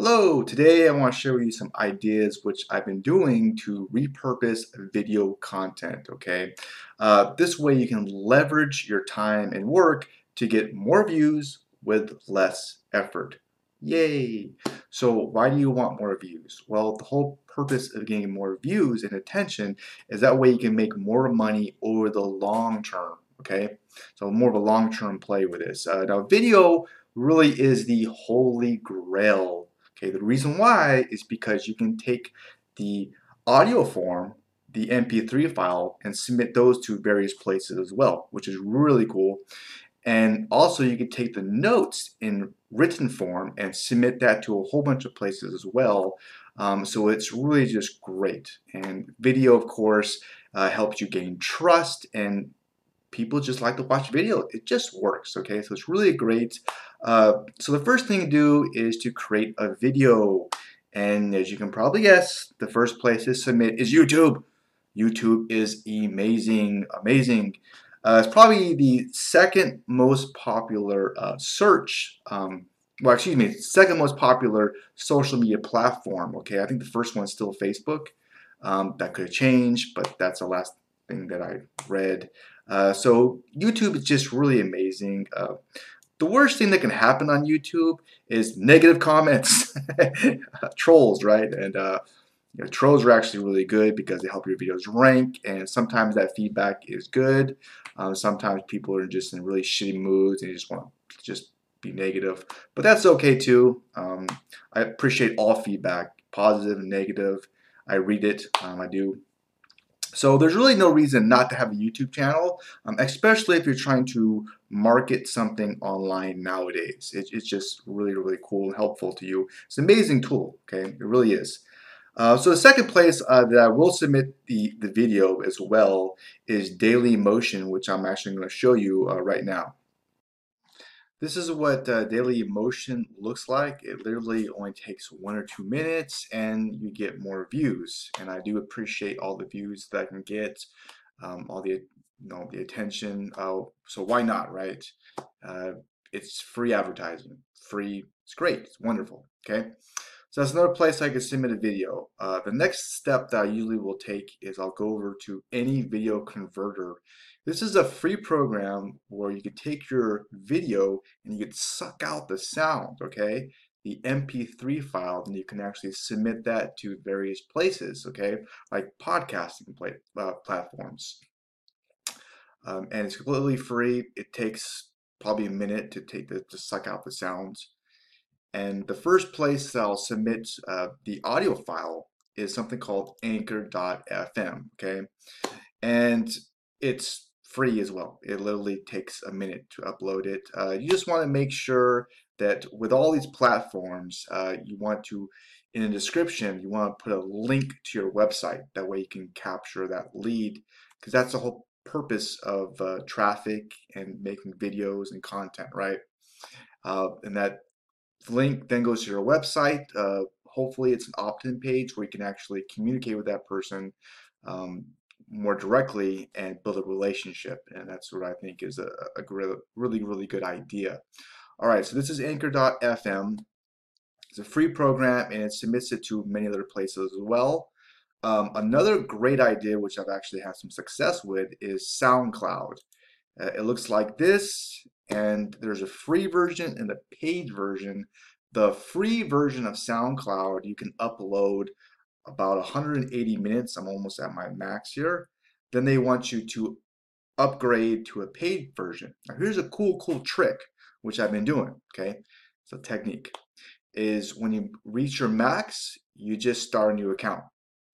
Hello, today I want to show you some ideas which I've been doing to repurpose video content, okay? Uh, this way you can leverage your time and work to get more views with less effort. Yay! So why do you want more views? Well, the whole purpose of getting more views and attention is that way you can make more money over the long term, okay? So more of a long-term play with this. Uh, now video really is the holy grail Okay, the reason why is because you can take the audio form, the MP3 file, and submit those to various places as well, which is really cool. And also you can take the notes in written form and submit that to a whole bunch of places as well. Um, so it's really just great. And video, of course, uh, helps you gain trust and people just like to watch video. It just works, okay? So it's really great. Uh, so the first thing to do is to create a video. And as you can probably guess, the first place to submit is YouTube. YouTube is amazing, amazing. Uh, it's probably the second most popular uh, search, um, well, excuse me, second most popular social media platform. Okay, I think the first one's still Facebook. Um, that could have changed, but that's the last thing that I read. Uh, so YouTube is just really amazing. Uh, the worst thing that can happen on YouTube is negative comments, trolls, right? And uh, you know, trolls are actually really good because they help your videos rank, and sometimes that feedback is good. Um, sometimes people are just in really shitty moods and you just want to just be negative, but that's okay too. Um, I appreciate all feedback, positive and negative. I read it. Um, I do so there's really no reason not to have a YouTube channel, um, especially if you're trying to market something online nowadays. It, it's just really, really cool and helpful to you. It's an amazing tool, okay? It really is. Uh, so the second place uh, that I will submit the, the video as well is Dailymotion, which I'm actually going to show you uh, right now. This is what uh, Dailymotion looks like. It literally only takes one or two minutes and you get more views. And I do appreciate all the views that I can get, um, all the you know the attention. Uh, so why not, right? Uh, it's free advertising. Free, it's great, it's wonderful, okay? So that's another place I can submit a video. Uh, the next step that I usually will take is I'll go over to any video converter. This is a free program where you could take your video and you could suck out the sound, okay? The MP3 file, and you can actually submit that to various places, okay? Like podcasting play, uh, platforms. Um, and it's completely free. It takes probably a minute to take the, to suck out the sounds. And the first place that I'll submit uh, the audio file is something called anchor.fm, okay? And it's free as well. It literally takes a minute to upload it. Uh, you just want to make sure that with all these platforms, uh, you want to, in the description, you want to put a link to your website. That way you can capture that lead because that's the whole purpose of uh, traffic and making videos and content, right? Uh, and that link then goes to your website. Uh, hopefully, it's an opt-in page where you can actually communicate with that person um, more directly and build a relationship. And that's what I think is a, a really, really good idea. All right, so this is Anchor.fm. It's a free program and it submits it to many other places as well. Um, another great idea, which I've actually had some success with, is SoundCloud. Uh, it looks like this, and there's a free version and a paid version. The free version of SoundCloud, you can upload about 180 minutes. I'm almost at my max here. Then they want you to upgrade to a paid version. Now here's a cool, cool trick, which I've been doing, okay? It's a technique, is when you reach your max, you just start a new account.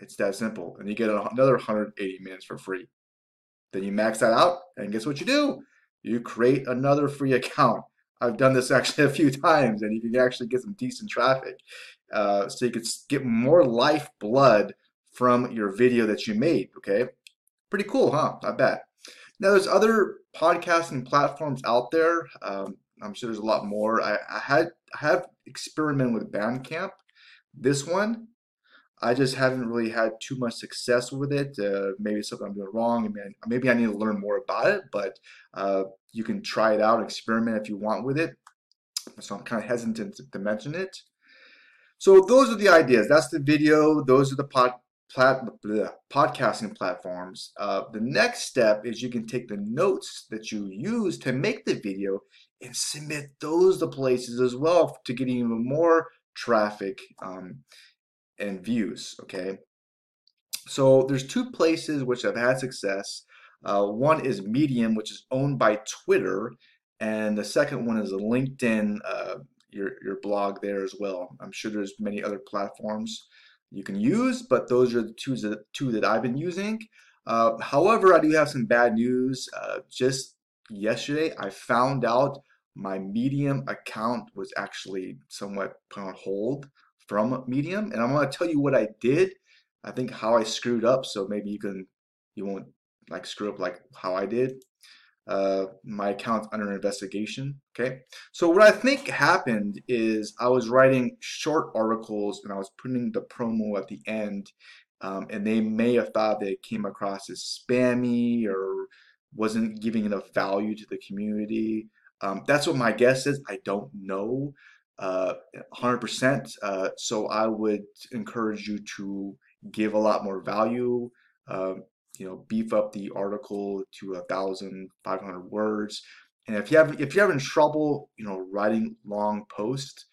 It's that simple. And you get another 180 minutes for free. Then you max that out, and guess what you do? You create another free account. I've done this actually a few times, and you can actually get some decent traffic. Uh, so you could get more lifeblood from your video that you made. Okay, pretty cool, huh? Not bad. Now there's other podcasting platforms out there. Um, I'm sure there's a lot more. I, I had I have experimented with Bandcamp. This one I just haven't really had too much success with it. Uh, maybe something I'm doing wrong. I mean, maybe I need to learn more about it, but uh, you can try it out, experiment if you want with it. So I'm kind of hesitant to mention it. So those are the ideas. That's the video. Those are the pod, plat, bleh, podcasting platforms. Uh, the next step is you can take the notes that you use to make the video and submit those to places as well to get even more traffic um, and views. Okay. So there's two places which have had success. Uh, one is Medium, which is owned by Twitter, and the second one is LinkedIn, uh, your your blog there as well. I'm sure there's many other platforms you can use, but those are the two that two that I've been using. Uh, however, I do have some bad news. Uh, just yesterday, I found out my Medium account was actually somewhat put on hold from Medium, and I'm to tell you what I did. I think how I screwed up, so maybe you can you won't like screw up like how I did. Uh, my account's under investigation. Okay, so what I think happened is I was writing short articles and I was putting the promo at the end, um, and they may have thought they came across as spammy or wasn't giving enough value to the community. Um, that's what my guess is. I don't know uh, 100%. Uh, so I would encourage you to give a lot more value. Uh, you know, beef up the article to thousand five hundred words. And if you have if you're having trouble, you know, writing long posts,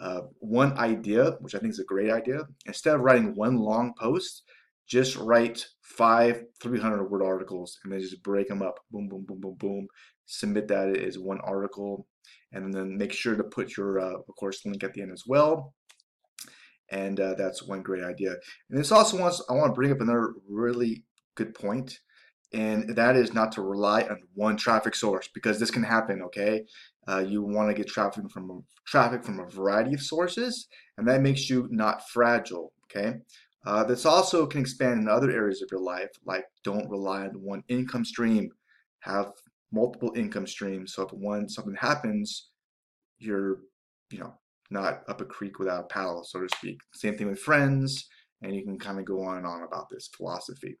uh, one idea, which I think is a great idea, instead of writing one long post, just write five 300 word articles and then just break them up. Boom, boom, boom, boom, boom. Submit that as one article, and then make sure to put your, uh, of course, link at the end as well and uh, that's one great idea. And this also wants I want to bring up another really good point, and that is not to rely on one traffic source because this can happen. Okay, uh, you want to get traffic from traffic from a variety of sources, and that makes you not fragile. Okay, uh, this also can expand in other areas of your life, like don't rely on one income stream. Have multiple income streams, so if one something happens, you're you know not up a creek without a paddle, so to speak. Same thing with friends, and you can kind of go on and on about this philosophy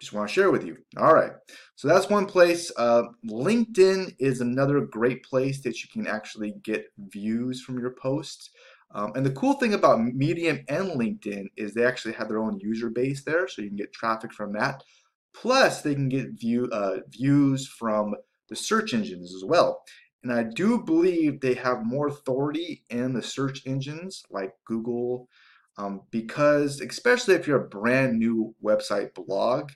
just want to share with you. All right, so that's one place. Uh, LinkedIn is another great place that you can actually get views from your posts. Um, and the cool thing about Medium and LinkedIn is they actually have their own user base there, so you can get traffic from that. Plus, they can get view uh, views from the search engines as well. And I do believe they have more authority in the search engines like Google, um, because especially if you're a brand new website blog,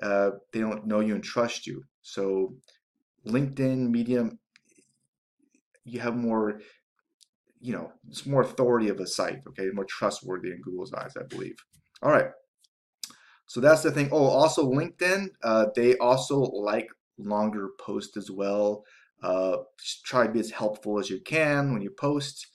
uh, they don't know you and trust you. So LinkedIn, Medium, you have more, you know, it's more authority of a site, okay, more trustworthy in Google's eyes, I believe. All right. So that's the thing. Oh, also LinkedIn, uh, they also like longer posts as well. Uh, try to be as helpful as you can when you post.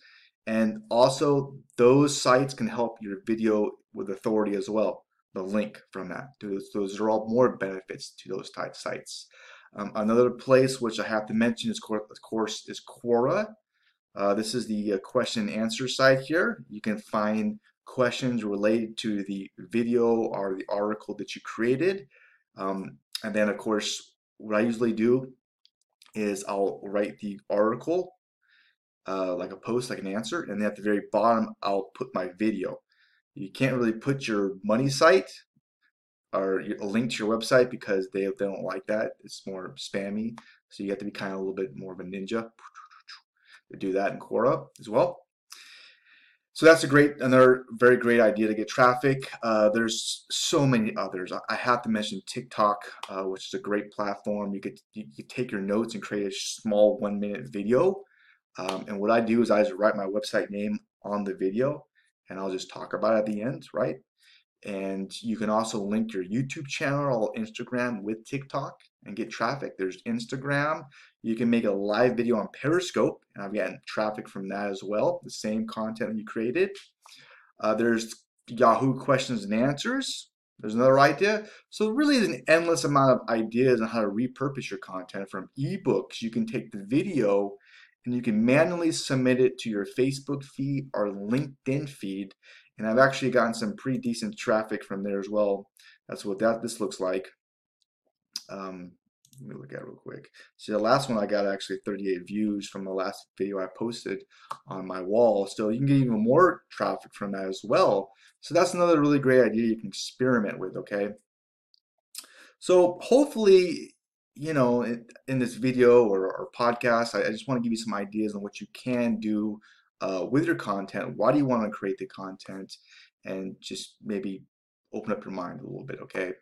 And also, those sites can help your video with authority as well the link from that. Those, those are all more benefits to those type sites. Um, another place which I have to mention is, of course, is Quora. Uh, this is the uh, question and answer site here. You can find questions related to the video or the article that you created. Um, and then, of course, what I usually do is I'll write the article, uh, like a post, like an answer, and then at the very bottom, I'll put my video you can't really put your money site or a link to your website because they, they don't like that. It's more spammy. So you have to be kind of a little bit more of a ninja to do that in Quora as well. So that's a great, another very great idea to get traffic. Uh, there's so many others. I have to mention TikTok, uh, which is a great platform. You could you take your notes and create a small one minute video. Um, and what I do is I just write my website name on the video and I'll just talk about it at the end, right? And you can also link your YouTube channel or Instagram with TikTok and get traffic. There's Instagram. You can make a live video on Periscope, and I've gotten traffic from that as well, the same content you created. Uh, there's Yahoo questions and answers. There's another idea. So really there's an endless amount of ideas on how to repurpose your content from ebooks. You can take the video and you can manually submit it to your Facebook feed or LinkedIn feed. And I've actually gotten some pretty decent traffic from there as well. That's what that this looks like. Um, let me look at it real quick. See, the last one I got actually 38 views from the last video I posted on my wall. So you can get even more traffic from that as well. So that's another really great idea you can experiment with, okay? So hopefully, you know, in, in this video or, or podcast, I, I, just want to give you some ideas on what you can do uh, with your content. Why do you want to create the content? And just maybe open up your mind a little bit, okay?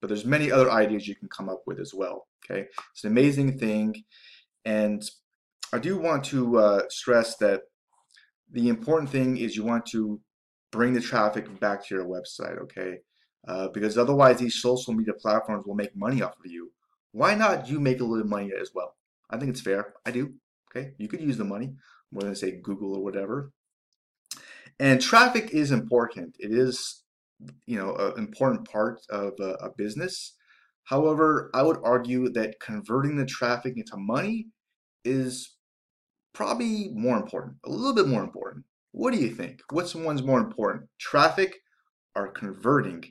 But there's many other ideas you can come up with as well, okay? It's an amazing thing. And I do want to uh, stress that the important thing is you want to bring the traffic back to your website, okay? Uh, because otherwise these social media platforms will make money off of you. Why not you make a little money as well? I think it's fair. I do. Okay, you could use the money more than say Google or whatever. And traffic is important. It is you know, an important part of a, a business. However, I would argue that converting the traffic into money is probably more important, a little bit more important. What do you think? Which one's more important, traffic or converting?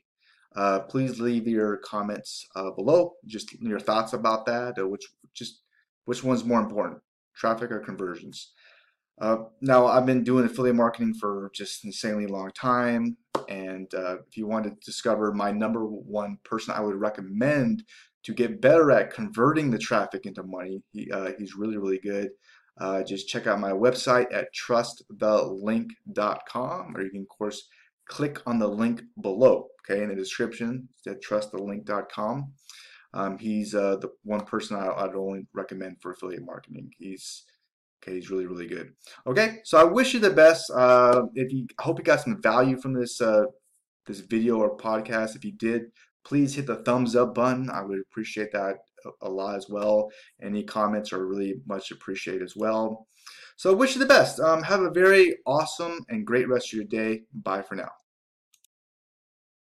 Uh, please leave your comments uh, below, just your thoughts about that, which just which one's more important, traffic or conversions. Uh, now, I've been doing affiliate marketing for just insanely long time. And uh, if you want to discover my number one person I would recommend to get better at converting the traffic into money, he, uh, he's really, really good. Uh, just check out my website at trustthelink.com, or you can, of course, click on the link below, okay, in the description at trustthelink.com. Um, he's uh, the one person I, I'd only recommend for affiliate marketing. He's Okay, he's really, really good. Okay, so I wish you the best. Uh, if you, I hope you got some value from this uh, this video or podcast. If you did, please hit the thumbs up button. I would appreciate that a lot as well. Any comments are really much appreciated as well. So I wish you the best. Um, have a very awesome and great rest of your day. Bye for now.